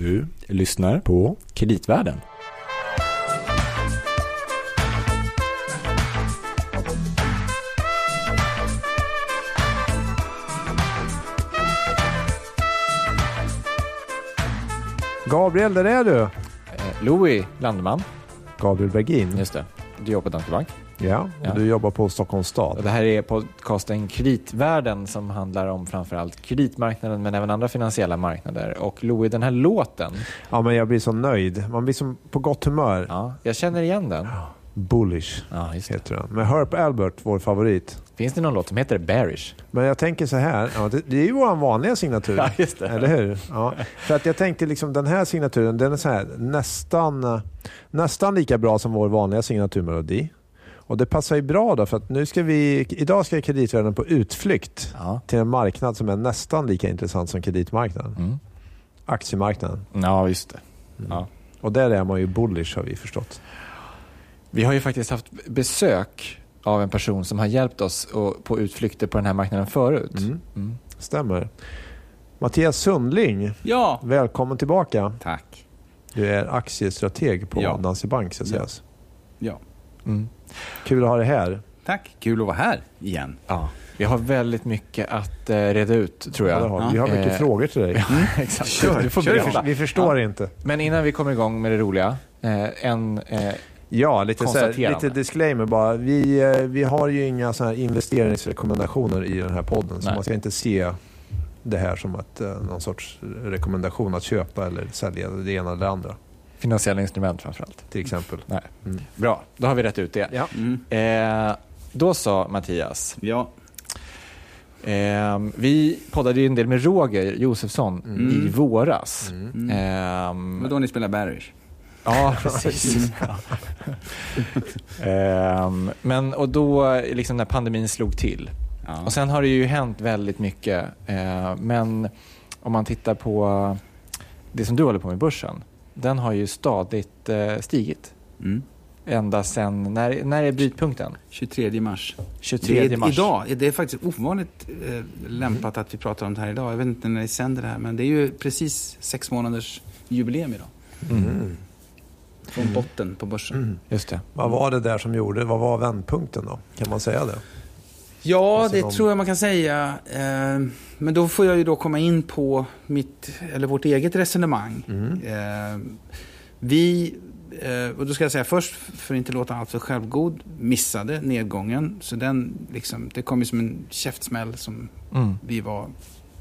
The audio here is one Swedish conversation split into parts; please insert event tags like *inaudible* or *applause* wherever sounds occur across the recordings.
Du lyssnar på Kreditvärlden. Gabriel, där är du. Eh, Louis Landeman, Gabriel Bergin. just det. Du jobbar på Danske Bank. Ja, och Ja. du jobbar på Stockholms Och stad. det här är podcasten Kreditvärlden som handlar om framförallt kreditmarknaden men även andra finansiella marknader. Och Louis, den här låten, Ja, men jag blir så nöjd. Man blir som på gott humör. ja, jag känner igen den. Bullish Ja, heter den. Med Herb Albert, vår favorit. Finns det någon låt som heter Bearish? Men jag tänker så här, ja, det, det är ju vår vanliga signatur. Ja, just det. Eller hur? Ja. För att jag tänkte liksom den här signaturen, den är så här, nästan, nästan lika bra som vår vanliga signaturmelodi. Och det passar ju bra då, för att nu ska vi, idag ska kreditvärlden på utflykt Ja. till en marknad som är nästan lika intressant som kreditmarknaden. Mm. Aktiemarknaden. Ja, just det. Ja. Och där är man ju bullish har vi förstått. Vi har ju faktiskt haft besök av en person som har hjälpt oss på utflykter på den här marknaden förut. Mm. Mm. Stämmer. Mattias Sundling, Ja, välkommen tillbaka. tack. Du är aktiestrateg på Ja. Danske Bank ska Ja. sägas. Ja. Mm. Kul att ha dig här. Tack, kul att vara här igen. Ja. Vi har väldigt mycket att eh, reda ut, tror Ja, jag. har vi. har mycket Eh, frågor till dig. *laughs* Ja, exakt. Kör, du får kör. berätta. Vi förstår inte. Men innan vi kommer igång med det roliga, eh, en... Eh, Ja, lite, så här, lite disclaimer bara. Vi, eh, vi har ju inga så här investeringsrekommendationer i den här podden. Så Nej. man ska inte se det här som att, eh, någon sorts rekommendation att köpa eller sälja det ena eller det andra. Finansiella instrument framförallt. Till exempel. Nej. Mm. Bra, då har vi rätt ut det. Ja. Mm. Eh, då sa Mattias, Ja, eh, vi poddade ju en del med Roger Josefsson Mm. i våras. Mm. mm. Ehm, men då ni spelar Barish. Ja, precis. *laughs* Ehm, men och då, liksom när pandemin slog till. Ja. Och sen har det ju hänt väldigt mycket. Eh, men om man tittar på det som du håller på med, börsen. Den har ju stadigt eh, stigit. Mm. Ända sen, när, när är brytpunkten? 23 mars. 23 det är, mars. Idag, det är faktiskt ovanligt eh, lämpat att vi pratar om det här idag. Jag vet inte när ni sänder det här, men det är ju precis sex månaders jubileum idag. Mm. Från botten på börsen. Mm. Just det. Vad var det där som gjorde, vad var vändpunkten då? Kan man säga det? Ja, Alltså det de- tror jag man kan säga. Eh, men då får jag ju då komma in på mitt, eller vårt eget resonemang. Mm. Eh, vi, eh, och då ska jag säga först, för att inte låta alltför självgod, missade nedgången. Så den, liksom, det kom ju som en käftsmäll som Mm. vi var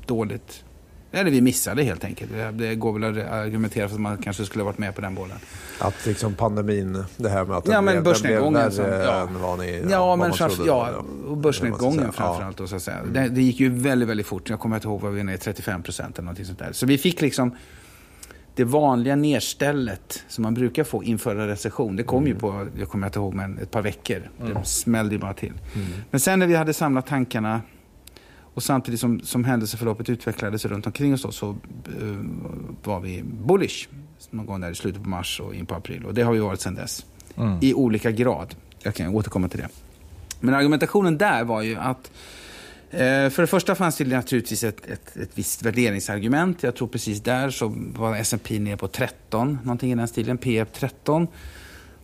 dåligt... Eller vi missade helt enkelt. Det, går väl att argumentera för att man kanske skulle ha varit med på den bollen. Att liksom pandemin, det här med att den Ja, men blev, den blev som- ja. än vad ni Ja, vad men framför, trodde. ja, och börsnedgången framförallt. Då, så att säga. Mm. Det, det gick ju väldigt, väldigt fort. Jag kommer inte ihåg vad vi nere 35 procent eller någonting sånt där. Så vi fick liksom det vanliga nerstället som man brukar få inför en recession. Det kom ju Mm. på, jag kommer inte ihåg, men ett par veckor. Det smällde ju bara till. Mm. Men sen när vi hade samlat tankarna och samtidigt som, som händelseförloppet utvecklades runt omkring oss då, så eh, var vi bullish någon gång där i slutet på mars och in på april. Och det har vi varit sedan dess Mm. i olika grad. Jag kan återkomma till det. Men argumentationen där var ju att eh, för det första fanns det naturligtvis ett, ett, ett visst värderingsargument. Jag tror precis där så var S&P ner på 13, någonting i den stilen, P 13.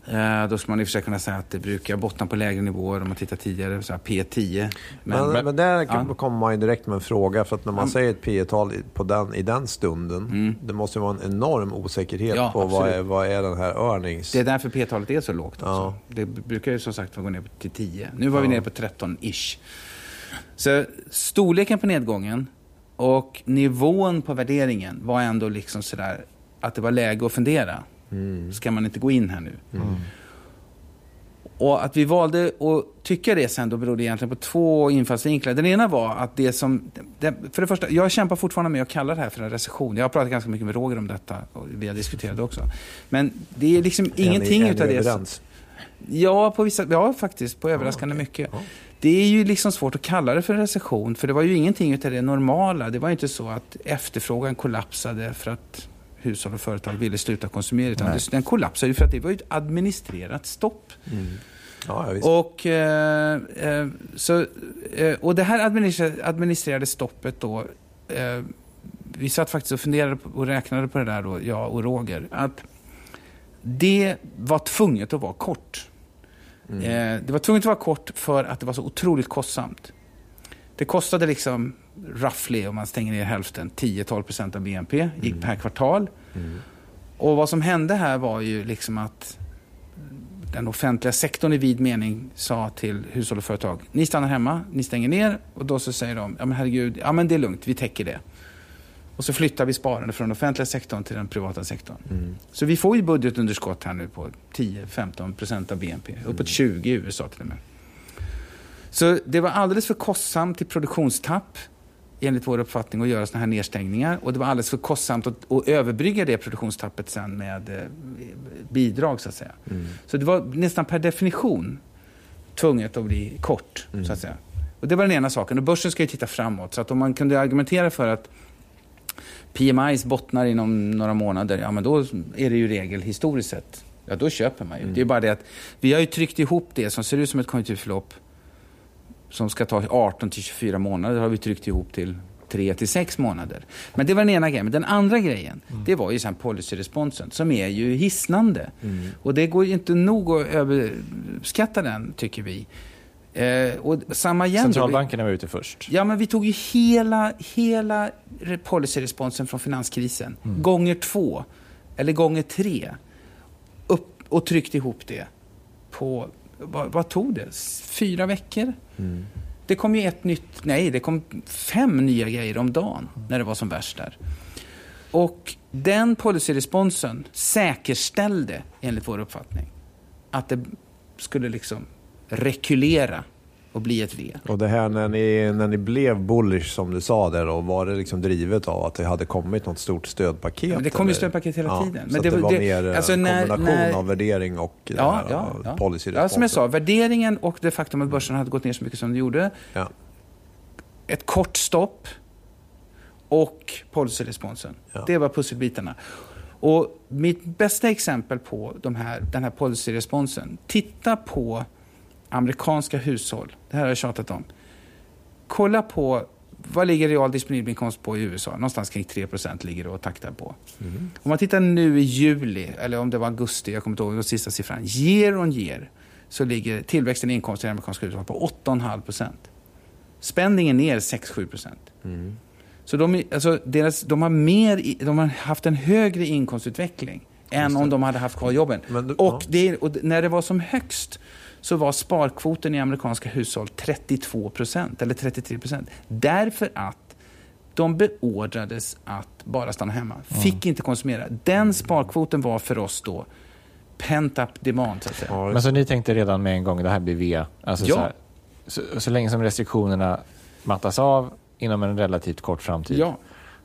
Eh, då skulle man i och för sig kunna säga att det brukar bottna på lägre nivåer om man tittar tidigare, så här P 10. Men, Men, men, där ja. kommer man ju direkt med en fråga. För att när man Ja. säger ett P tal i- på den, i den stunden, Mm. det måste ju vara en enorm osäkerhet Ja, på vad absolut. är, vad är den här earnings... det är därför P-talet är så lågt. Ja. Det brukar ju som sagt gå ner till 10. Nu var vi nere på 13-ish. Så storleken på nedgången och nivån på värderingen var ändå liksom sådär att det var läge att fundera. Mm. Ska man inte gå in här nu? Mm. Och att vi valde att tycka det sen då berodde egentligen på två infallsvinklar. Den ena var att det som... Det, för det första, jag kämpar fortfarande med att kalla det här för en recession. Jag har pratat ganska mycket med Roger om detta och vi har diskuterat det också. Men det är liksom ingenting är ni, utav är ni det... som- överens? Ja, på vissa, ja, faktiskt. På överraskande mycket. Ja. Det är ju liksom svårt att kalla det för en recession, för det var ju ingenting utav det normala. Det var ju inte så att efterfrågan kollapsade för att hushåll och företag ville sluta konsumera, utan Nej. den kollapsade ju för att det var ett administrerat stopp. Mm. Ja. Och, eh, eh, så, eh, och det här administrerade stoppet då eh, vi satt faktiskt och funderade på, och räknade på det där, då, jag och Roger. Att det var tvunget att vara kort. Mm. Eh, det var tvunget att vara kort för att det var så otroligt kostsamt. Det kostade liksom, roughly, om man stänger ner hälften, 10-12% av BNP, gick Mm. per kvartal. Mm. Och vad som hände här var ju liksom att den offentliga sektorn i vid mening sa till hushåll och företag, ni stannar hemma, ni stänger ner och då så säger de, ja men herregud, ja men det är lugnt, vi täcker det. Och så flyttar vi sparande från den offentliga sektorn till den privata sektorn. Mm. Så vi får ju budgetunderskott här nu på 10-15% av BNP, uppåt 20 i USA till och med. Så det var alldeles för kostsamt till produktionstapp enligt vår uppfattning att göra sådana här nedstängningar. Och det var alldeles för kostsamt att, att överbrygga det produktionstappet sen med eh, bidrag så att säga. Mm. Så det var nästan per definition tvunget att bli kort. Mm. Så att säga. Och det var den ena saken. Och börsen ska ju titta framåt. Så att om man kunde argumentera för att PMIs bottnar inom några månader, ja men då är det ju regel historiskt sett. Ja, då köper man ju. Mm. Det är bara det att vi har ju tryckt ihop det som ser ut som ett konjunkturförlopp som ska ta 18 till 24 månader har vi tryckt ihop till 3 till 6 månader. Men det var den ena grejen. Men den andra grejen, det var ju sen policyresponsen som är ju hisnande. Mm. Och det går ju inte nog att överskatta den, tycker vi. Eh, och samma igen. Centralbankerna var ute först. Ja, men vi tog ju hela, hela re- policyresponsen från finanskrisen, Mm. gånger två, eller gånger tre, upp och tryckte ihop det på, vad, vad tog det? Fyra veckor? Mm. Det kom ju ett nytt, nej, det kom fem nya grejer om dagen när det var som värst där. Och den policyresponsen säkerställde, enligt vår uppfattning, att det skulle liksom rekulera och bli ett V. Och det här när ni, när ni blev bullish som du sa där då, var det liksom drivet av att det hade kommit något stort stödpaket? Ja, det kom ju stödpaket hela tiden. Så Men att det det, var- det- mer eh, alltså en när- kombination när- av värdering och det Ja, här, ja, ja. policyresponsen. ja, som jag sa, värderingen och det faktum att börsen hade gått ner så mycket som det gjorde. Ja. Ett kort stopp och policyresponsen. Ja. Det var pusselbitarna. Och mitt bästa exempel på de här, den här policyresponsen, titta på amerikanska hushåll. Det här har jag tjatat om. Kolla på vad ligger real disponibel inkomst på i USA? Någonstans kring 3% ligger det och taktar på. Mm. Om man tittar nu i juli, eller om det var augusti, jag kommer inte ihåg den sista siffran. Year on year så ligger tillväxten i inkomster i amerikanska hushåll på 8,5 procent. Spendingen ner 6-7 procent. Mm. Så de, alltså, deras, de, har mer, de har haft en högre inkomstutveckling än om de hade haft kvar jobben. Men och, det, och när det var som högst så var sparkvoten i amerikanska hushåll 32 procent, eller 33 procent. Därför att de beordrades att bara stanna hemma. Fick inte konsumera. Den sparkvoten var för oss då pent-up demand, så att säga. Men så ni tänkte redan med en gång, det här blir V. Alltså Ja. så, här, så, så länge som restriktionerna mattas av inom en relativt kort framtid Ja.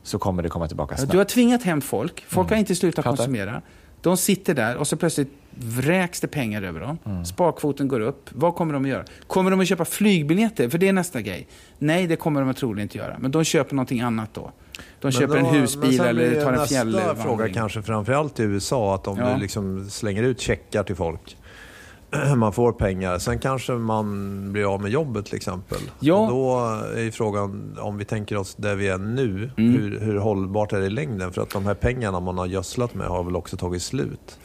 så kommer det komma tillbaka snabbt. Du har tvingat hem folk. Folk Mm. har inte slutat Fattar. konsumera. De sitter där och så plötsligt vräks det pengar över dem. Mm. Sparkvoten går upp. Vad kommer de att göra? Kommer de att köpa flygbiljetter? För det är nästa grej. Nej, det kommer de att troligen inte göra. Men de köper någonting annat då. De Men köper en då- men husbil eller tar en Nästa fjällvandring. fråga kanske framförallt i USA, att om Ja. du liksom slänger ut checkar till folk, *clears throat* man får pengar, sen kanske man blir av med jobbet till exempel. Ja. Och då är frågan, om vi tänker oss där vi är nu, Mm. hur, hur hållbart är det i längden? För att de här pengarna man har gödslat med har väl också tagit slut?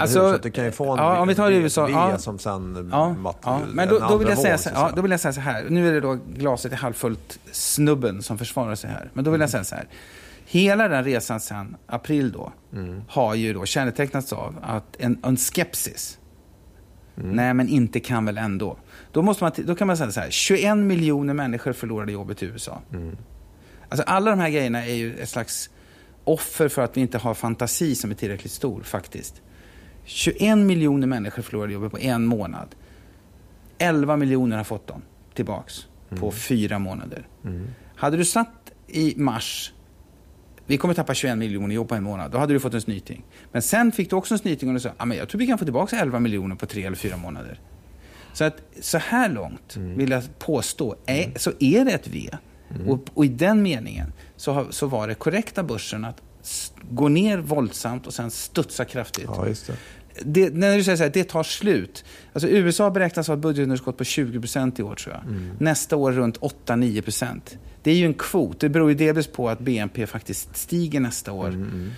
Alltså? Så du kan ju få en ja, om vi tar USA, ja. som sen Ja, matt, ja. en Men då, då, vill jag säga så, ja, då vill jag säga så här. Nu är det då glaset är halvfullt, snubben som försvarar sig här. Men då vill jag säga så här. Hela den resan sedan april då Mm. har ju då kännetecknats av att en, en skepsis. Mm. Nej, men inte kan väl ändå. Då, måste man, då kan man säga så här. 21 miljoner människor förlorade jobbet i USA. Mm. Alltså alla de här grejerna är ju ett slags offer för att vi inte har fantasi som är tillräckligt stor faktiskt. 21 miljoner människor förlorade jobbet på en månad. 11 miljoner har fått dem tillbaks på fyra månader. Mm. Hade du satt i mars, vi kommer tappa 21 miljoner jobb på en månad, då hade du fått en snyting. Men sen fick du också en snyting och du sa, ah, men jag tror vi kan få tillbaka 11 miljoner på tre eller fyra månader. Så att så här långt, vill jag påstå, är, så är det ett V. Och, och i den meningen så, har, så var det korrekta börsen att s- gå ner våldsamt och sen studsa kraftigt. Ja, just det. det, när du säger så här, det tar slut. Alltså USA beräknas ha ett budgetunderskott på 20 procent i år tror jag. Mm. Nästa år runt 8-9 procent. Det är ju en kvot. Det beror ju delvis på att BNP faktiskt stiger nästa år. Mm. mm.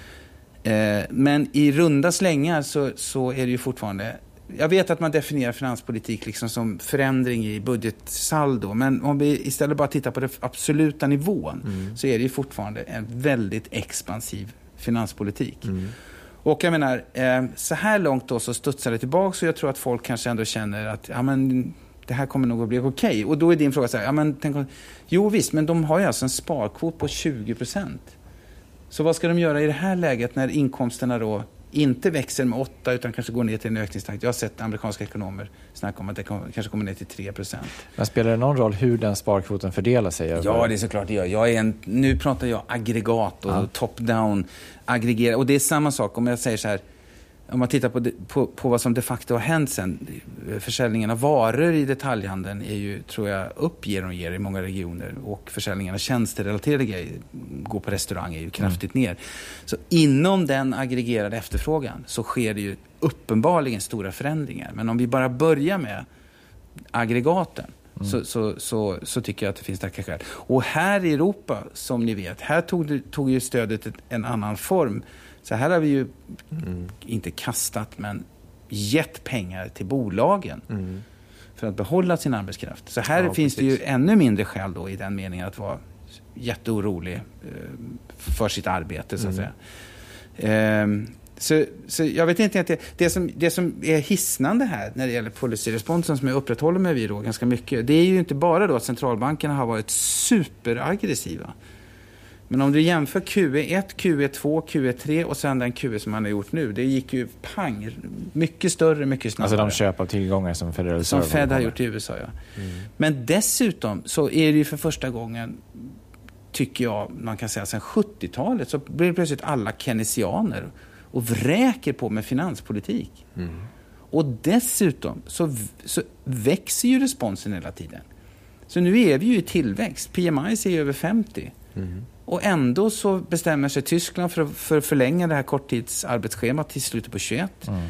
Eh, men i runda slängar så, så är det ju fortfarande jag vet att man definierar finanspolitik liksom som förändring i budgetsaldo. Men om vi istället bara tittar på den absoluta nivån mm. så är det ju fortfarande en väldigt expansiv finanspolitik. Mm. Och jag menar, eh, så här långt då så studsar det tillbaka och jag tror att folk kanske ändå känner att ja, men, det här kommer nog att bli okej. Okay. Och då är din fråga så här, ja, men, tänk, jo visst, men de har ju alltså en sparkvot på 20 procent. Så vad ska de göra i det här läget när inkomsterna då inte växer med 8 utan kanske går ner till en ökningstakt. Jag har sett amerikanska ekonomer snacka om att det kanske kommer ner till 3 Men spelar det någon roll hur den sparkvoten fördelar sig? Ja, det är såklart det gör. Jag är en, nu pratar jag aggregat och ja. top-down. Aggregera. Och det är samma sak om jag säger så här om man tittar på, på, på, vad som de facto har hänt sen. Försäljningen av varor i detaljhandeln är ju, tror jag, upp genom ger i många regioner. Och försäljningen av tjänsterelaterade grejer, gå på restaurang, är ju kraftigt mm. ner. Så inom den aggregerade efterfrågan så sker det ju uppenbarligen stora förändringar. Men om vi bara börjar med aggregaten Mm. Så, så, så, så, tycker jag att det finns starka skäl. Och här i Europa, som ni vet, här tog, tog ju stödet en annan form. Så här har vi ju, mm. inte kastat, men gett pengar till bolagen. Mm. för att behålla sin arbetskraft. Så här ja, finns precis. det ju ännu mindre skäl då i den meningen att vara jätteorolig eh, för sitt arbete, så att mm. säga. Eh, så, så jag vet inte, det, det, som, det som är hisnande här när det gäller policyresponsen som jag upprätthåller mig vid då ganska mycket, det är ju inte bara då att centralbankerna har varit superaggressiva. Men om du jämför QE1, QE2, QE3 och sen den QE som man har gjort nu. Det gick ju pang. Mycket större, mycket snabbare. Alltså de köp av tillgångar som Federal Reserve Som Fed har gjort i USA, ja. Mm. Men dessutom så är det ju för första gången, tycker jag, man kan säga sen 70-talet, så blir plötsligt alla keynesianer och vräker på med finanspolitik. Mm. Och dessutom så, så växer ju responsen hela tiden. Så nu är vi ju i tillväxt. PMI är över 50. Mm. Och ändå så bestämmer sig Tyskland för, för att förlänga det här korttidsarbetsschemat till slutet på 21. Mm.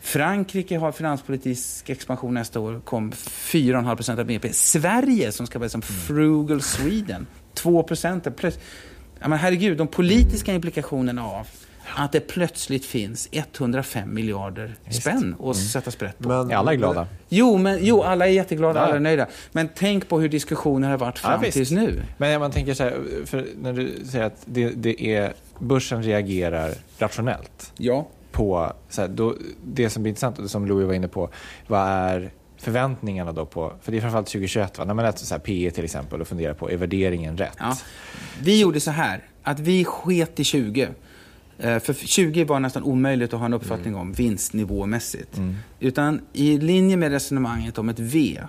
Frankrike har finanspolitisk expansion nästa år, kom 4,5 procent av BNP. Sverige, som ska vara som frugal Sweden, 2 procent. Ja, men herregud, de politiska implikationerna av att det plötsligt finns 105 miljarder spänn att mm. sätta sprätt på. Men, alla är glada. Jo, men, jo, alla är jätteglada, ja. alla är nöjda. Men tänk på hur diskussionen har varit fram ja, tills nu. Men man tänker så här, när du säger att det, det är, börsen reagerar rationellt. Ja. På, så här, då, det som blir intressant, och som Louis var inne på, vad är förväntningarna då på, för det är framförallt 2021, va? när man läser så här PE till exempel och funderar på, är värderingen rätt? Ja. Vi gjorde så här, att vi sket i 20 Eh, för 20 var nästan omöjligt att ha en uppfattning om vinstnivåmässigt. Mm. Utan i linje med resonemanget om ett V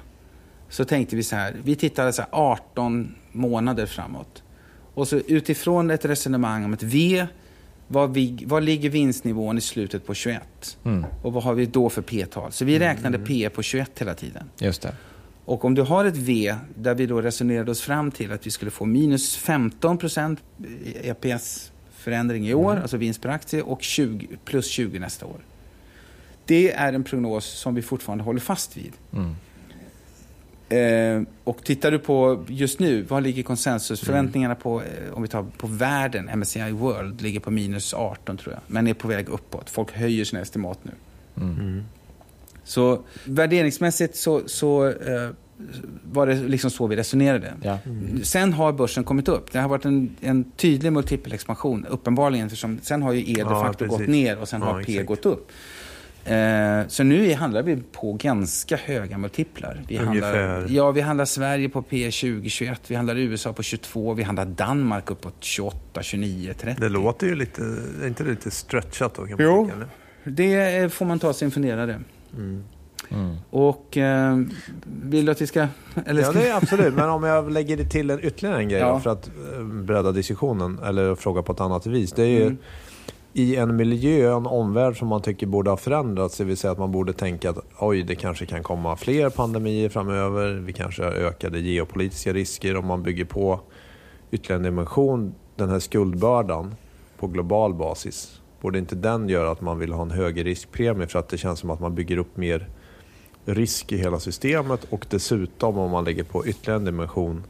så tänkte vi så här, vi tittade så 18 månader framåt. Och så utifrån ett resonemang om ett V, vad, vi, vad ligger vinstnivån i slutet på 21? Mm. Och vad har vi då för P-tal? Så vi räknade mm. P på 21 hela tiden. Just det. Och om du har ett V där vi då resonerade oss fram till att vi skulle få minus 15 procent EPS förändring i år, mm. alltså vinst per aktie, och 20, plus 20 nästa år. Det är en prognos som vi fortfarande håller fast vid. Mm. Eh, och tittar du på just nu, vad ligger konsensusförväntningarna på, eh, om vi tar på världen, MSCI World, ligger på minus 18 tror jag, men är på väg uppåt. Folk höjer sina estimat nu. Mm. mm. Så värderingsmässigt så, så eh, var det liksom så vi resonerade. Ja. Mm. Sen har börsen kommit upp. Det har varit en, en tydlig multipelexpansion, uppenbarligen. För sen har ju E de facto ja, gått ner och sen ja, har P exakt. gått upp. Eh, så nu handlar vi på ganska höga multiplar. Vi handlar, ja, vi handlar Sverige på P 20, 21, vi handlar USA på 22, vi handlar Danmark uppåt 28, 29, 30. Det låter ju lite, är inte det lite stretchat då? Kan man jo, tänka, det får man ta sig en funderare. Mm. Mm. Och eh, vill du att vi ska... Eller ska... Ja, det är absolut. Men *laughs* om jag lägger till en, ytterligare en grej ja. för att eh, bredda diskussionen eller fråga på ett annat vis. Det är ju mm. i en miljö, en omvärld som man tycker borde ha förändrats. Det vill säga att man borde tänka att oj, det kanske kan komma fler pandemier framöver. Vi kanske har ökade geopolitiska risker om man bygger på ytterligare en dimension. Den här skuldbördan på global basis Borde inte den göra att man vill ha en högre riskpremie för att det känns som att man bygger upp mer risk i hela systemet och dessutom om man lägger på ytterligare en dimension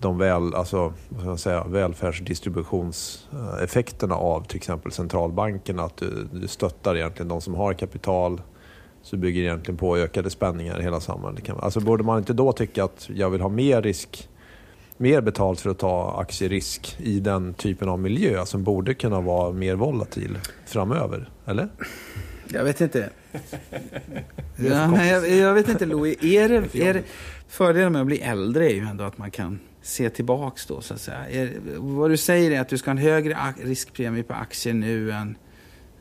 de väl, alltså, vad ska man säga, välfärdsdistributionseffekterna av till exempel centralbankerna. Att du, du stöttar egentligen de som har kapital så bygger egentligen på ökade spänningar i hela samhället. Alltså borde man inte då tycka att jag vill ha mer risk, mer betalt för att ta aktierisk i den typen av miljö som borde kunna vara mer volatil framöver? Eller? Jag vet inte. *laughs* ja, men jag, jag, vet inte Louis, är det, är det, fördelen med att bli äldre är ju ändå att man kan se tillbaks då så att säga. Är, vad du säger är att du ska ha en högre riskpremie på aktier nu än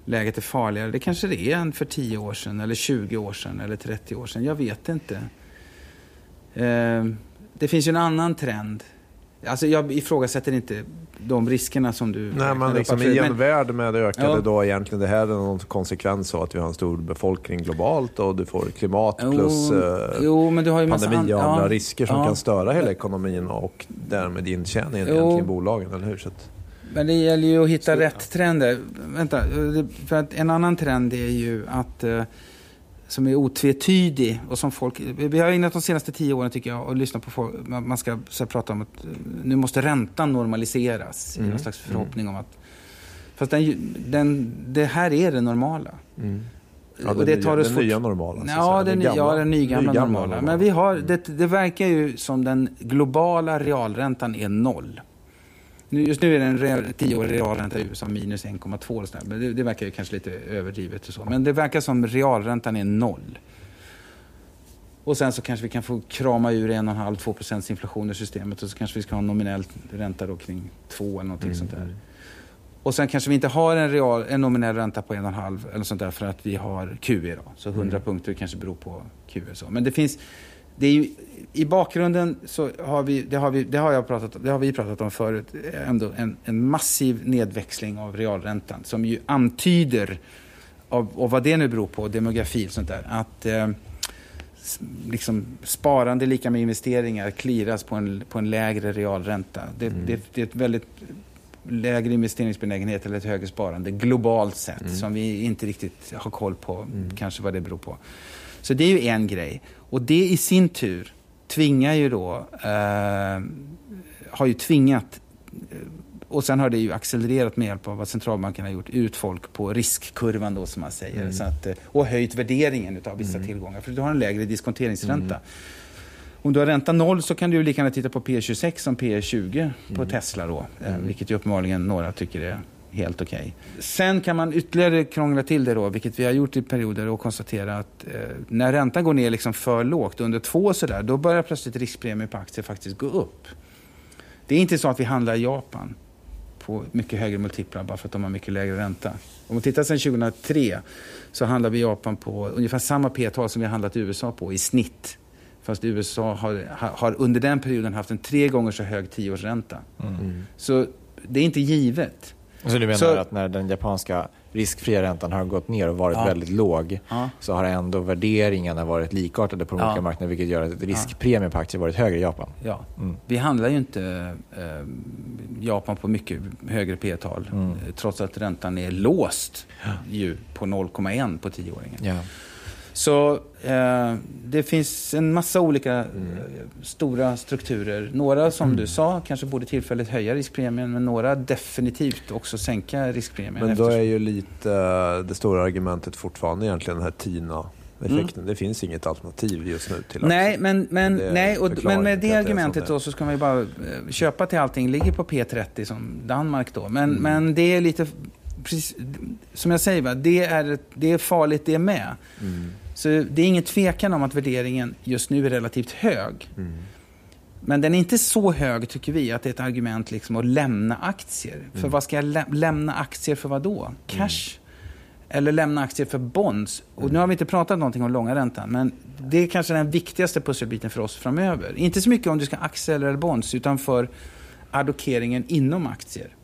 läget är farligare. Det kanske det är än för 10 år sedan, eller 20 år sedan, eller 30 år sedan. Jag vet inte. Eh, det finns ju en annan trend. Alltså jag ifrågasätter inte de riskerna som du... Nej, men liksom i en värld med ökade ja. då egentligen, det här är någon konsekvens av att vi har en stor befolkning globalt och du får klimat plus jo, eh, jo, men du har ju pandemi och andra ja, risker som ja. kan störa hela ekonomin och därmed intjäningen i bolagen, eller hur? Så att... Men det gäller ju att hitta Så, rätt trender. Vänta, för att en annan trend är ju att eh, som är otvetydig och som folk... Vi har ägnat de senaste tio åren tycker jag och lyssnat på folk. Man ska så prata om att eh, nu måste räntan normaliseras mm. i någon slags förhoppning mm. om att... Fast den, den, det här är det normala. Mm. Ja, och det nya, tar oss den nya normala? Ja, den, gamla, ja, den nygamla, nygamla normala. normala. Men vi har, det, det verkar ju som den globala realräntan är noll. Just nu är det en tioårig realränta i USA minus 1,2. Men det, det, verkar ju kanske lite överdrivet. Och så. Men det verkar som realräntan är noll. Och sen så kanske vi kan få krama ur 1,5-2 procents inflation i systemet och så kanske vi ska ha en nominell ränta då kring 2 eller någonting mm. sånt där. Och sen kanske vi inte har en, real, en nominell ränta på 1,5 eller sånt där för att vi har QE då. Så 100 mm. punkter kanske beror på QE. Så. Men det finns, det är ju, I bakgrunden så har vi, det har vi, det har jag pratat, det har vi pratat om förut, ändå en, en massiv nedväxling av realräntan som ju antyder, av, och vad det nu beror på, demografi och sånt där, att eh, liksom, sparande lika med investeringar clearas på en, på en lägre realränta. Det, mm. det, det är ett väldigt lägre investeringsbenägenhet eller ett högre sparande globalt sett mm. som vi inte riktigt har koll på, mm. kanske vad det beror på. Så det är ju en grej. Och det i sin tur tvingar ju då, eh, har ju tvingat eh, och sen har det ju accelererat med hjälp av vad centralbanken har gjort, ut folk på riskkurvan då som man säger. Mm. Så att, eh, och höjt värderingen av vissa mm. tillgångar, för du har en lägre diskonteringsränta. Mm. Om du har ränta noll så kan du lika gärna titta på P26 som P20 på mm. Tesla då, eh, mm. vilket ju uppenbarligen några tycker är helt okej. Okay. Sen kan man ytterligare krångla till det då, vilket vi har gjort i perioder och konstatera att eh, när räntan går ner liksom för lågt, under två sådär, då börjar plötsligt riskpremien på aktier faktiskt gå upp. Det är inte så att vi handlar i Japan på mycket högre multiplar bara för att de har mycket lägre ränta. Om man tittar sedan 2003 så handlar vi i Japan på ungefär samma P-tal som vi har handlat i USA på i snitt. Fast USA har, har under den perioden haft en tre gånger så hög tioårsränta. Mm. Så det är inte givet. Så du menar så, att när den japanska riskfria räntan har gått ner och varit ja. väldigt låg ja. så har ändå värderingarna varit likartade på de ja. olika marknaderna vilket gör att riskpremien på aktier varit högre i Japan? Ja. Mm. Vi handlar ju inte eh, Japan på mycket högre P-tal mm. trots att räntan är låst ju på 0,1 på tioåringen. Så eh, det finns en massa olika mm. stora strukturer. Några som mm. du sa kanske borde tillfälligt höja riskpremien men några definitivt också sänka riskpremien. Men då är ju lite eh, det stora argumentet fortfarande egentligen den här TINA effekten. Mm. Det finns inget alternativ just nu till Nej, men, men, nej, och, men med det argumentet då så ska man ju bara eh, köpa till allting ligger på P30 som Danmark då. Men, mm. men det är lite, precis, som jag säger, va, det, är, det är farligt det med. Mm. Så det är ingen tvekan om att värderingen just nu är relativt hög. Mm. Men den är inte så hög, tycker vi, att det är ett argument liksom att lämna aktier. Mm. För vad ska jag lä lämna aktier för vad då? Cash? Mm. Eller lämna aktier för bonds? Och nu har vi inte pratat någonting om långa räntan, men det är kanske den viktigaste pusselbiten för oss framöver. Inte så mycket om du ska aktier eller bonds, utan för allokeringen inom aktier.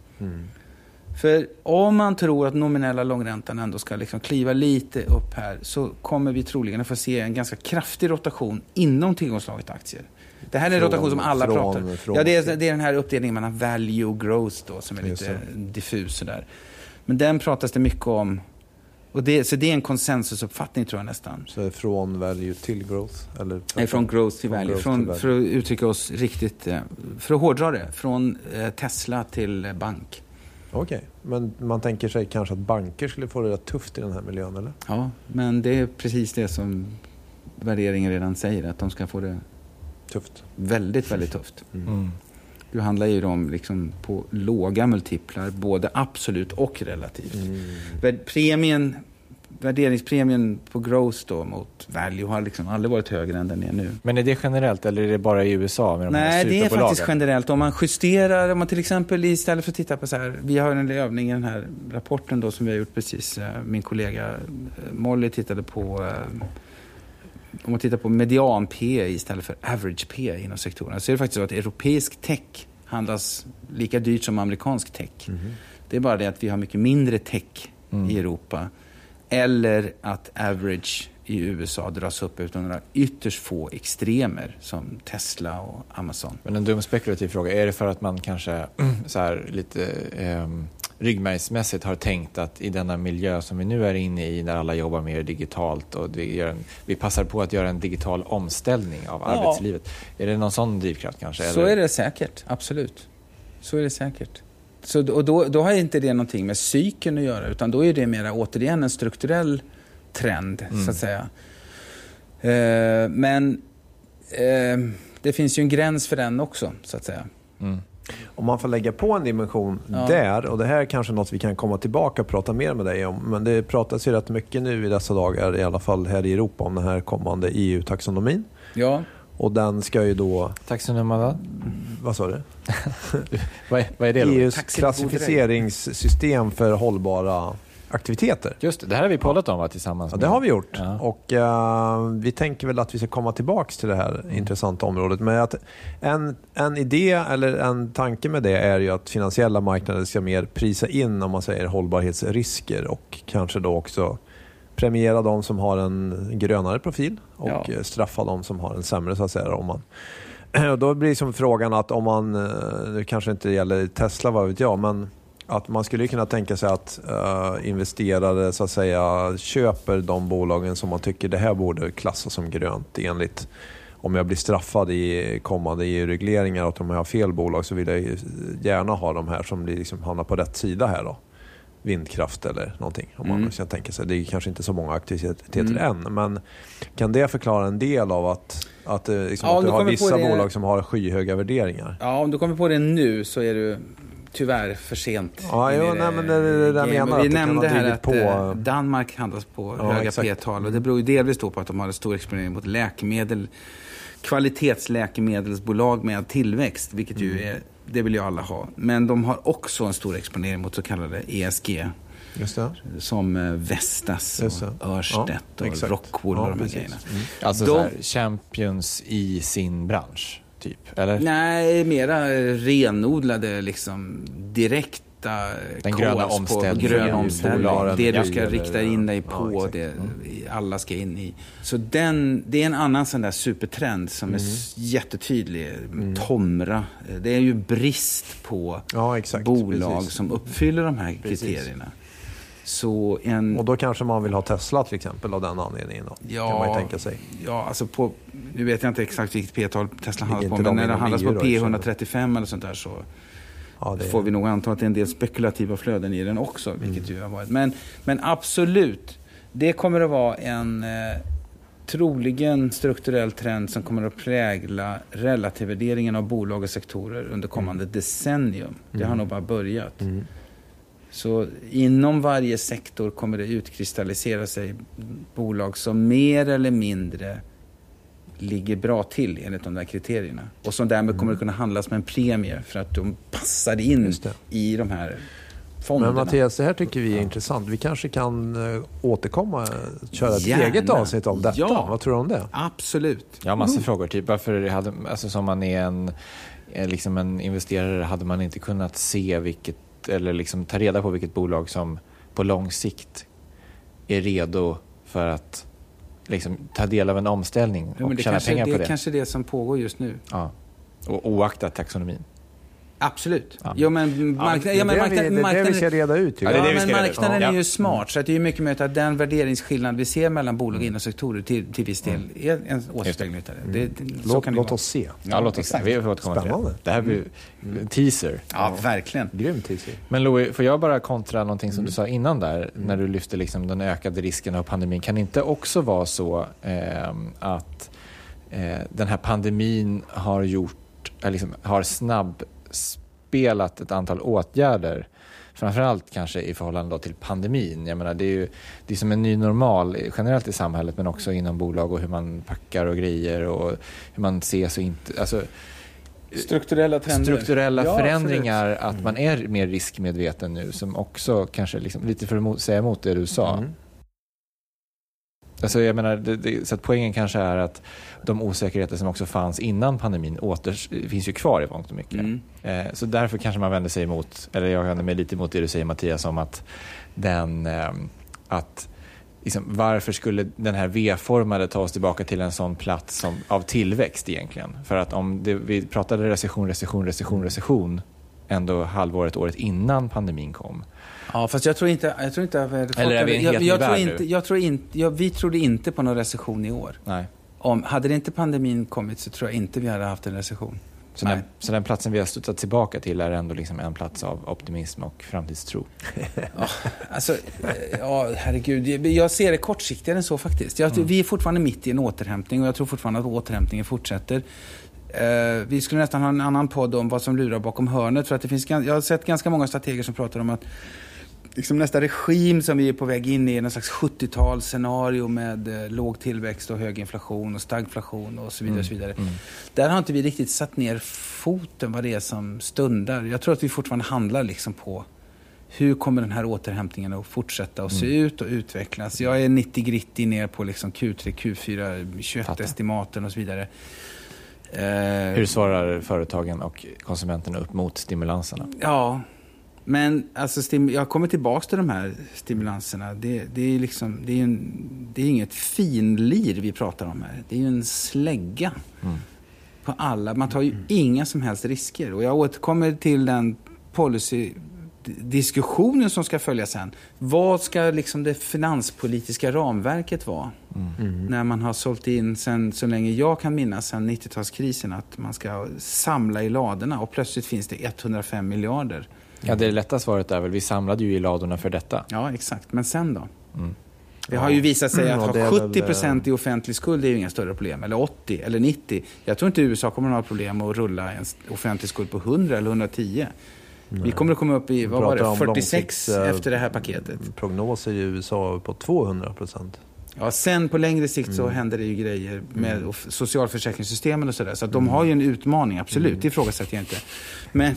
För om man tror att nominella långräntan ändå ska liksom kliva lite upp här så kommer vi troligen att få se en ganska kraftig rotation inom tillgångslaget aktier. Det här är en från, rotation som alla från, pratar om. Ja, det, är, det är den här uppdelningen mellan value och growth då, som är lite diffus. Sådär. Men den pratas det mycket om. Och det, så det är en konsensusuppfattning tror jag nästan. Så från value till growth? Eller? Nej, från growth till value. Growth från, till value. För att uttrycka oss riktigt, eh, för att hårdra det, från eh, Tesla till bank. Okej, okay. men man tänker sig kanske att banker skulle få det rätt tufft i den här miljön, eller? Ja, men det är precis det som värderingen redan säger, att de ska få det tufft. väldigt, väldigt tufft. Mm. Mm. Du handlar ju om liksom på låga multiplar, både absolut och relativt. Mm. Premien värderingspremien på growth då mot value har liksom aldrig varit högre än den är nu. Men är det generellt eller är det bara i USA med de Nej, här det är faktiskt generellt. Om man justerar, om man till exempel istället för att titta på så här, vi har en övning i den här rapporten då som vi har gjort precis, eh, min kollega eh, Molly tittade på eh, om man tittar på median P istället för average P inom sektorerna så är det faktiskt så att europeisk tech handlas lika dyrt som amerikansk tech. Mm. Det är bara det att vi har mycket mindre tech mm. i Europa eller att average i USA dras upp utan några ytterst få extremer som Tesla och Amazon. Men en dum spekulativ fråga, är det för att man kanske *clears throat* så här, lite eh, ryggmärgsmässigt har tänkt att i denna miljö som vi nu är inne i när alla jobbar mer digitalt och vi, gör en, vi passar på att göra en digital omställning av ja. arbetslivet. Är det någon sån drivkraft kanske? Så eller? är det säkert, absolut. Så är det säkert. Så, och då, då har inte det någonting med psyken att göra utan då är det mer återigen en strukturell trend mm. så att säga. Eh, men eh, det finns ju en gräns för den också så att säga. Mm. Om man får lägga på en dimension ja. där, och det här är kanske något vi kan komma tillbaka och prata mer med dig om, men det pratas ju rätt mycket nu i dessa dagar, i alla fall här i Europa, om den här kommande EU-taxonomin. Ja. Och den ska ju då... Taxonomi vad? Vad sa du? *laughs* vad, är, vad är det? EUs klassificeringssystem för hållbara aktiviteter. Just det, det här har vi poddat om va, tillsammans. Ja, det har vi gjort. Ja. Och uh, Vi tänker väl att vi ska komma tillbaka till det här mm. intressanta området. Men att en, en idé eller en tanke med det är ju att finansiella marknader ska mer prisa in om man säger hållbarhetsrisker och kanske då också premiera de som har en grönare profil och ja. straffa de som har en sämre så att säga. Om man, *clears throat* då blir liksom frågan att om man, eh, nu kanske inte gäller Tesla vad vet jag, men att man skulle kunna tänka sig att uh, investerare så att säga köper de bolagen som man tycker det här borde klassas som grönt enligt om jag blir straffad i kommande EU-regleringar och om jag har fel bolag så vill jag gärna ha de här som liksom hamnar på rätt sida här då. Vindkraft eller någonting. Om man mm. kan tänka sig. Det är kanske inte så många aktiviteter mm. än men kan det förklara en del av att, att, eh, liksom, ja, att du har vissa det... bolag som har skyhöga värderingar? Ja, om du kommer på det nu så är du tyvärr för sent. Ja, jo, nej, men det, det, det menar Vi nämnde här att på... Eh, Danmark handlas på ja, höga P-tal och det beror ju delvis på att de har en stor exponering mot läkemedel, kvalitetsläkemedelsbolag med tillväxt, vilket ju mm. är, det vill ju alla ha. Men de har också en stor exponering mot så kallade ESG. Som eh, Vestas och Örstedt ja, och Rockwool och de här grejerna. Mm. Alltså de, champions i sin bransch? typ? Eller? Nej, mera renodlade liksom direkt den gröna omställningen. Grön omställning. Det du ska rikta in dig på, ja, det mm. alla ska in i. Så den, det är en annan sån där supertrend som mm. är jättetydlig. Mm. Tomra. Det är ju brist på ja, exakt, bolag precis. som uppfyller de här precis. kriterierna. Så en... Och då kanske man vill ha Tesla till exempel av den anledningen? Då, ja, kan man ju tänka sig. Ja, alltså på, nu vet jag inte exakt vilket P-tal Tesla handlas på, men när det handlas på P135 eller sånt där så ja, det... får vi nog anta att det är en del spekulativa flöden i den också. Vilket mm. ju har varit. Men, men absolut, det kommer att vara en eh, troligen strukturell trend som kommer att prägla relativvärderingen av bolag och sektorer under kommande mm. decennium. Det har mm. nog bara börjat. Mm. Så inom varje sektor kommer det utkristallisera sig bolag som mer eller mindre ligger bra till enligt de där kriterierna. Och som därmed kommer att kunna handlas med en premie för att de passar in i de här fonderna. Men Mattias, det här tycker vi är intressant. Vi kanske kan uh, återkomma och köra ett Gärna. eget avsnitt om detta. Ja, Vad tror du om det? Absolut. Jag har massor mm. frågor. Typ varför hade, alltså som man är en, liksom en investerare, hade man inte kunnat se vilket eller liksom ta reda på vilket bolag som på lång sikt är redo för att liksom, ta del av en omställning och ja, tjäna pengar på det. Det är kanske det som pågår just nu. Ja. Och oaktat taxonomin. Absolut. Ja. Jo, men marknaden, ja, men det, är marknaden, det, vi, det är det vi ska reda ut. Ja, det är det vi men ska reda marknaden Ja. är ju smart, så att det är mycket möjligt att den värderingsskillnad vi ser mellan bolag Mm. inom sektorer till, till viss del är en återspegling av det. det, Låt, kan det låt vara. oss se. Ja, låt oss exakt. Vi får återkomma till det. Det här blir teaser. Ja, verkligen. Grym teaser. Men Louis, får jag bara kontra någonting som du Mm. sa innan där, när du lyfte liksom den ökade risken av pandemin. Kan det inte också vara så ehm, att eh, den här pandemin har gjort, eh, liksom, har snabbspelat ett antal åtgärder Framförallt kanske i förhållande till pandemin. Jag menar, det är ju det är som en ny normal generellt i samhället men också inom bolag och hur man packar och grejer och hur man ses och inte... Alltså, Strukturella trender. strukturella Ja, förändringar, att man är mer riskmedveten nu som också kanske, liksom, lite för att säga emot det du sa. Mm. Alltså jag menar, det, det, så att poängen kanske är att de osäkerheter som också fanns innan pandemin åter, finns ju kvar i mångt och mycket. Mm. Eh, så därför kanske man vänder sig emot, eller jag vänder mig lite emot det du säger Mattias om att den, eh, att liksom, varför skulle den här V-formade ta oss tillbaka till en sån plats som, av tillväxt egentligen? För att om det, vi pratade recession, recession, recession, recession ändå halvåret, året innan pandemin kom. Ja, fast jag tror inte... Jag tror inte Eller är vi en jag, helt jag, ny tror inte, jag tror inte, jag, Vi trodde inte på någon recession i år. Nej. Om, hade det inte pandemin kommit så tror jag inte vi hade haft en recession. Så den, så den platsen vi har studsat tillbaka till är ändå liksom en plats av optimism och framtidstro. *laughs* Alltså, eh, ja, herregud. Jag- Jag ser det kortsiktigare än så faktiskt. Jag, Mm. Vi är fortfarande mitt i en återhämtning och jag tror fortfarande att återhämtningen fortsätter. Eh, vi skulle nästan ha en annan podd om vad som lurar bakom hörnet. För att det finns, jag har sett ganska många strateger som pratar om att liksom nästa regim som vi är på väg in i är någon slags 70-talsscenario med eh, låg tillväxt och hög inflation och stagflation och så vidare. Och så vidare. Mm. Där har inte vi riktigt satt ner foten vad det är som stundar. Jag tror att vi fortfarande handlar liksom på hur kommer den här återhämtningen att fortsätta att se Mm. ut och utvecklas. Jag är 90 gritty ner på liksom Q3, Q4, 21 Fattar. estimaten och så vidare. Eh, Hur svarar företagen och konsumenterna upp mot stimulanserna? Ja, men alltså, jag kommer tillbaka till de här stimulanserna. Det, det är liksom, det är, en, det är inget finlir vi pratar om här. Det är ju en slägga Mm. på alla. Man tar ju inga som helst risker. Och jag återkommer till den policy-diskussionen som ska följa sen. Vad ska liksom det finanspolitiska ramverket vara? Mm. När man har sålt in, sen, så länge jag kan minnas, sen 90-talskrisen, att man ska samla i ladorna och plötsligt finns det 105 miljarder. Ja, det lätta svaret är väl, vi samlade ju i ladorna för detta. Ja, exakt. Men sen då? Mm. Det har ju visat sig att det är ha väl, 70 procent i offentlig skuld är ju inga större problem. Eller 80 eller 90. Jag tror inte USA kommer att ha problem att rulla en offentlig skuld på 100 eller 110. Vi kommer att komma upp i, vad var det, om 46 långsikts- efter det här paketet. Prognoser i USA på 200 procent. Ja, sen på längre sikt så händer det ju grejer med off- socialförsäkringssystemen och sådär. Så att de har ju en utmaning, absolut. Det ifrågasätter jag inte. Men,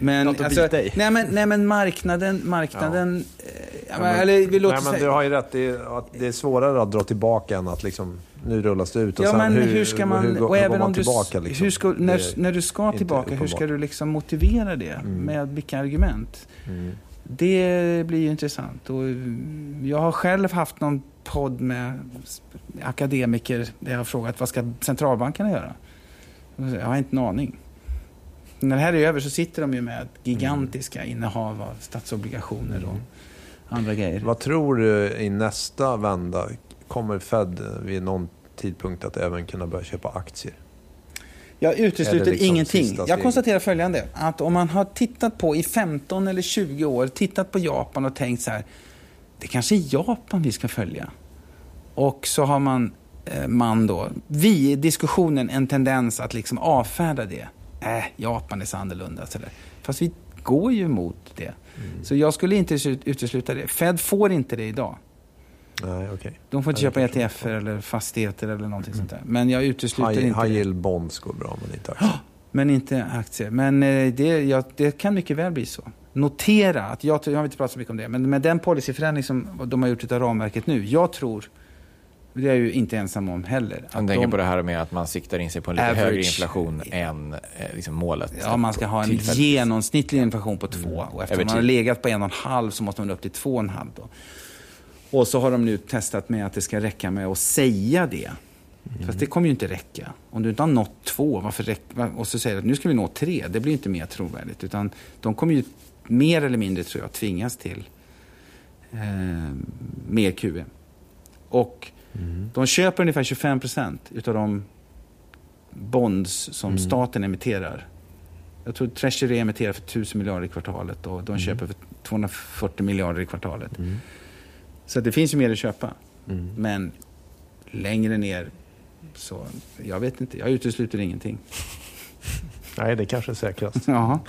men, alltså, nej, men, nej men marknaden, marknaden... eh, Ja. men- eller vi låter Nej, men du har ju rätt. Det är, att det är svårare att dra tillbaka än att liksom, nu rullas det ut. Och Ja, sen men hur, ska man... hur, och hur även går man om du, tillbaka? Liksom? hur ska, när, är när du ska tillbaka, hur ska du liksom motivera det? Med vilka argument? Mm. Det blir ju intressant. Och mm, jag har själv haft någon podd med akademiker där jag har frågat vad ska centralbankerna göra? Jag har inte en aning. När det här är över så sitter de ju med gigantiska innehav av statsobligationer och andra grejer. Vad tror du i nästa vända? Kommer Fed vid någon tidpunkt att även kunna börja köpa aktier? Jag utesluter liksom ingenting. Jag konstaterar följande. Att om man har tittat på i 15 eller 20 år, tittat på Japan och tänkt så här. Det kanske är Japan vi ska följa. Och så har man, eh, man då, vi i diskussionen en tendens att liksom avfärda det. Äh, Japan är så annorlunda. Så där. Fast vi går ju mot det. Mm. Så jag skulle inte utesluta det. Fed får inte det idag. Nej, okej. De får inte köpa förstår. ETFer eller fastigheter eller någonting sånt där. Men jag utesluter High, inte high det. yield bonds går bra, men inte aktier. *gasps* Men inte aktier. Men eh, det, ja, det kan mycket väl bli så. Notera att jag, jag har inte pratat så mycket om det, men med den policyförändring som de har gjort av ramverket nu. Jag tror, det är jag ju inte ensam om heller. Han tänker de, på det här med att man siktar in sig på en lite Average. högre inflation än eh, liksom målet. Ja, man ska ha en genomsnittlig inflation på två. Och eftersom man har legat på en och en halv så måste man upp till två och en halv. Då. Och så har de nu testat med att det ska räcka med att säga det. Fast det kommer ju inte räcka. Om du inte har nått två, varför räck, va- och så säger du att nu ska vi nå tre, det blir inte mer trovärdigt. Utan de kommer ju mer eller mindre, tror jag, tvingas till eh, mer QE. Och de köper ungefär 25 procent utav de bonds som staten emitterar. Jag tror Treasury emitterar för 1000 miljarder i kvartalet och de köper för 240 miljarder i kvartalet. Så det finns ju mer att köpa. Men längre ner så, jag vet inte, jag utesluter ingenting. *laughs* Nej, det kanske är säkrast. Jaha. *laughs*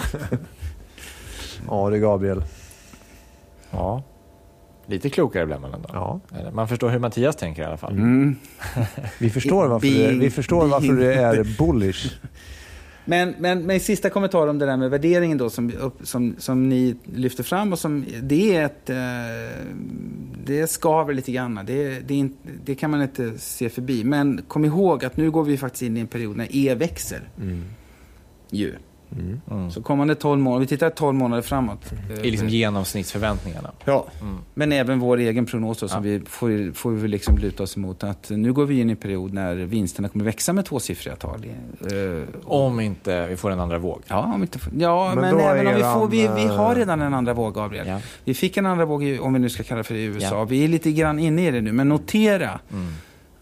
Ja du Gabriel. Ja. Lite klokare blir man ändå. Ja. Man förstår hur Mattias tänker i alla fall. Mm. Vi förstår varför, du, Being- vi förstår varför du är bullish. Men, men, men sista kommentar om det där med värderingen då som, som, som ni lyfter fram och som det är ett, eh, det skaver lite grann. Det, det, det kan man inte se förbi. Men kom ihåg att nu går vi faktiskt in i en period när E växer. Ju. Mm. Så kommande 12 månader, vi tittar 12 månader framåt. I liksom genomsnittsförväntningarna. Ja. Mm. Men även vår egen prognos då, som Ja. vi får, får vi liksom luta oss emot. Att nu går vi in i en period när vinsterna kommer växa med tvåsiffriga tal. Eh, Om inte vi får en andra våg. Ja, om vi inte ja Men men, även om vi får... Vi, vi har eh, redan en andra våg, Gabriel. Ja. Vi fick en andra våg, om vi nu ska kalla det för i USA. Ja. Vi är lite grann inne i det nu. Men notera Mm.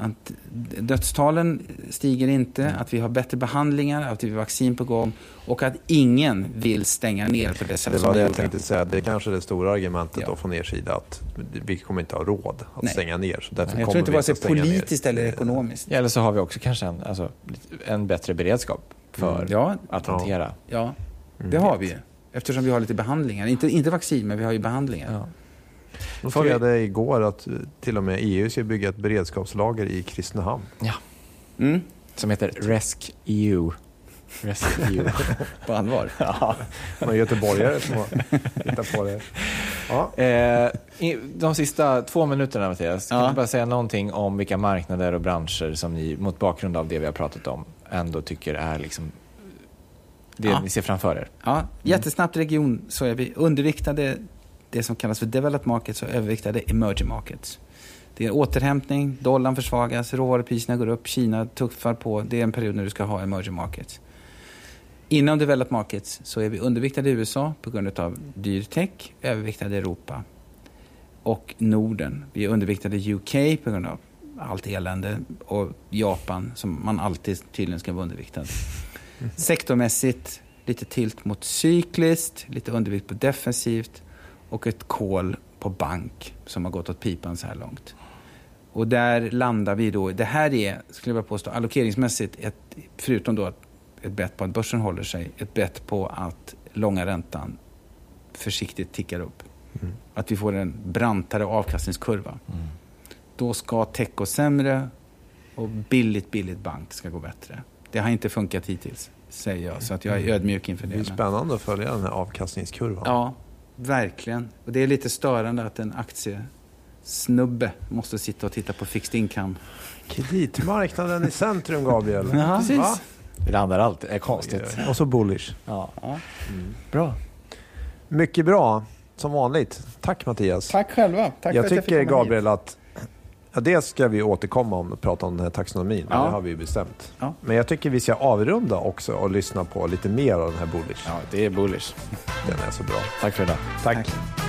Att dödstalen stiger inte, att vi har bättre behandlingar, att vi har vaccin på gång och att ingen vill stänga ner på det sättet Det som det jag tänkte säga. Det är kanske det stora argumentet Ja. då från er sida. Att vi kommer inte ha råd att Nej. stänga ner. Så därför Jag kommer tror inte vare sig att stänga ner. politiskt eller ekonomiskt. Ja, eller så har vi också kanske en, alltså, en bättre beredskap för Mm. Ja, att hantera. ja, det har vi ju. Eftersom vi har lite behandlingar. Inte, inte vaccin, men vi har ju behandlingar. Ja. noterade igår att eh, till och med EU ska bygga ett beredskapslager i Kristinehamn. Mm, Som heter RESC-EU. RESC-EU. *laughs* på allvar. *laughs* ja. Några göteborgare som har hittat på det. Ja. eh, de sista två minuterna, Mattias, kan Ja. du bara säga någonting om vilka marknader och branscher som ni, mot bakgrund av det vi har pratat om, ändå tycker är liksom det Ja. ni ser framför er? Ja, jättesnabbt region så är vi underviktade det som kallas för developed markets och överviktade emerging markets. Det är återhämtning, dollarn försvagas, råvarupriserna går upp, Kina tuffar på. Det är en period när du ska ha emerging markets. Inom developed markets så är vi underviktade i USA på grund av dyr tech, överviktade i Europa och Norden. Vi är underviktade i UK på grund av allt elände och Japan som man alltid tydligen ska vara underviktad. Sektormässigt lite tilt mot cykliskt, lite undervikt på defensivt och ett kol på bank som har gått åt pipan så här långt. Och där landar vi då, det här är, skulle jag påstå, allokeringsmässigt, ett, förutom då att ett bett på att börsen håller sig, ett bett på att långa räntan försiktigt tickar upp. Att vi får en brantare avkastningskurva. Då ska tech gå sämre och billigt, billigt bank ska gå bättre. Det har inte funkat hittills, säger jag. Så att jag är ödmjuk inför Det det. men- spännande att följa den här avkastningskurvan. Ja, verkligen. Och det är lite störande att en aktiesnubbe måste sitta och titta på fixed income. Kreditmarknaden i *laughs* centrum, Gabriel. Ja, precis. Va? Det landar alltid, är konstigt. Och så bullish. Ja. Ja. Bra. Mycket bra, som vanligt. Tack Mattias. Tack själva. Tack jag för att jag tycker fick komma Gabriel att ja, det ska vi återkomma om och prata om den här taxonomin. Ja. Det har vi ju bestämt. Ja. Men jag tycker vi ska avrunda också och lyssna på lite mer av den här bullish. Ja, det är bullish. Den är så bra. Tack för idag. Tack. Tack.